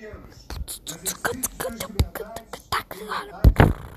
Nas entidades, universidades, privadas,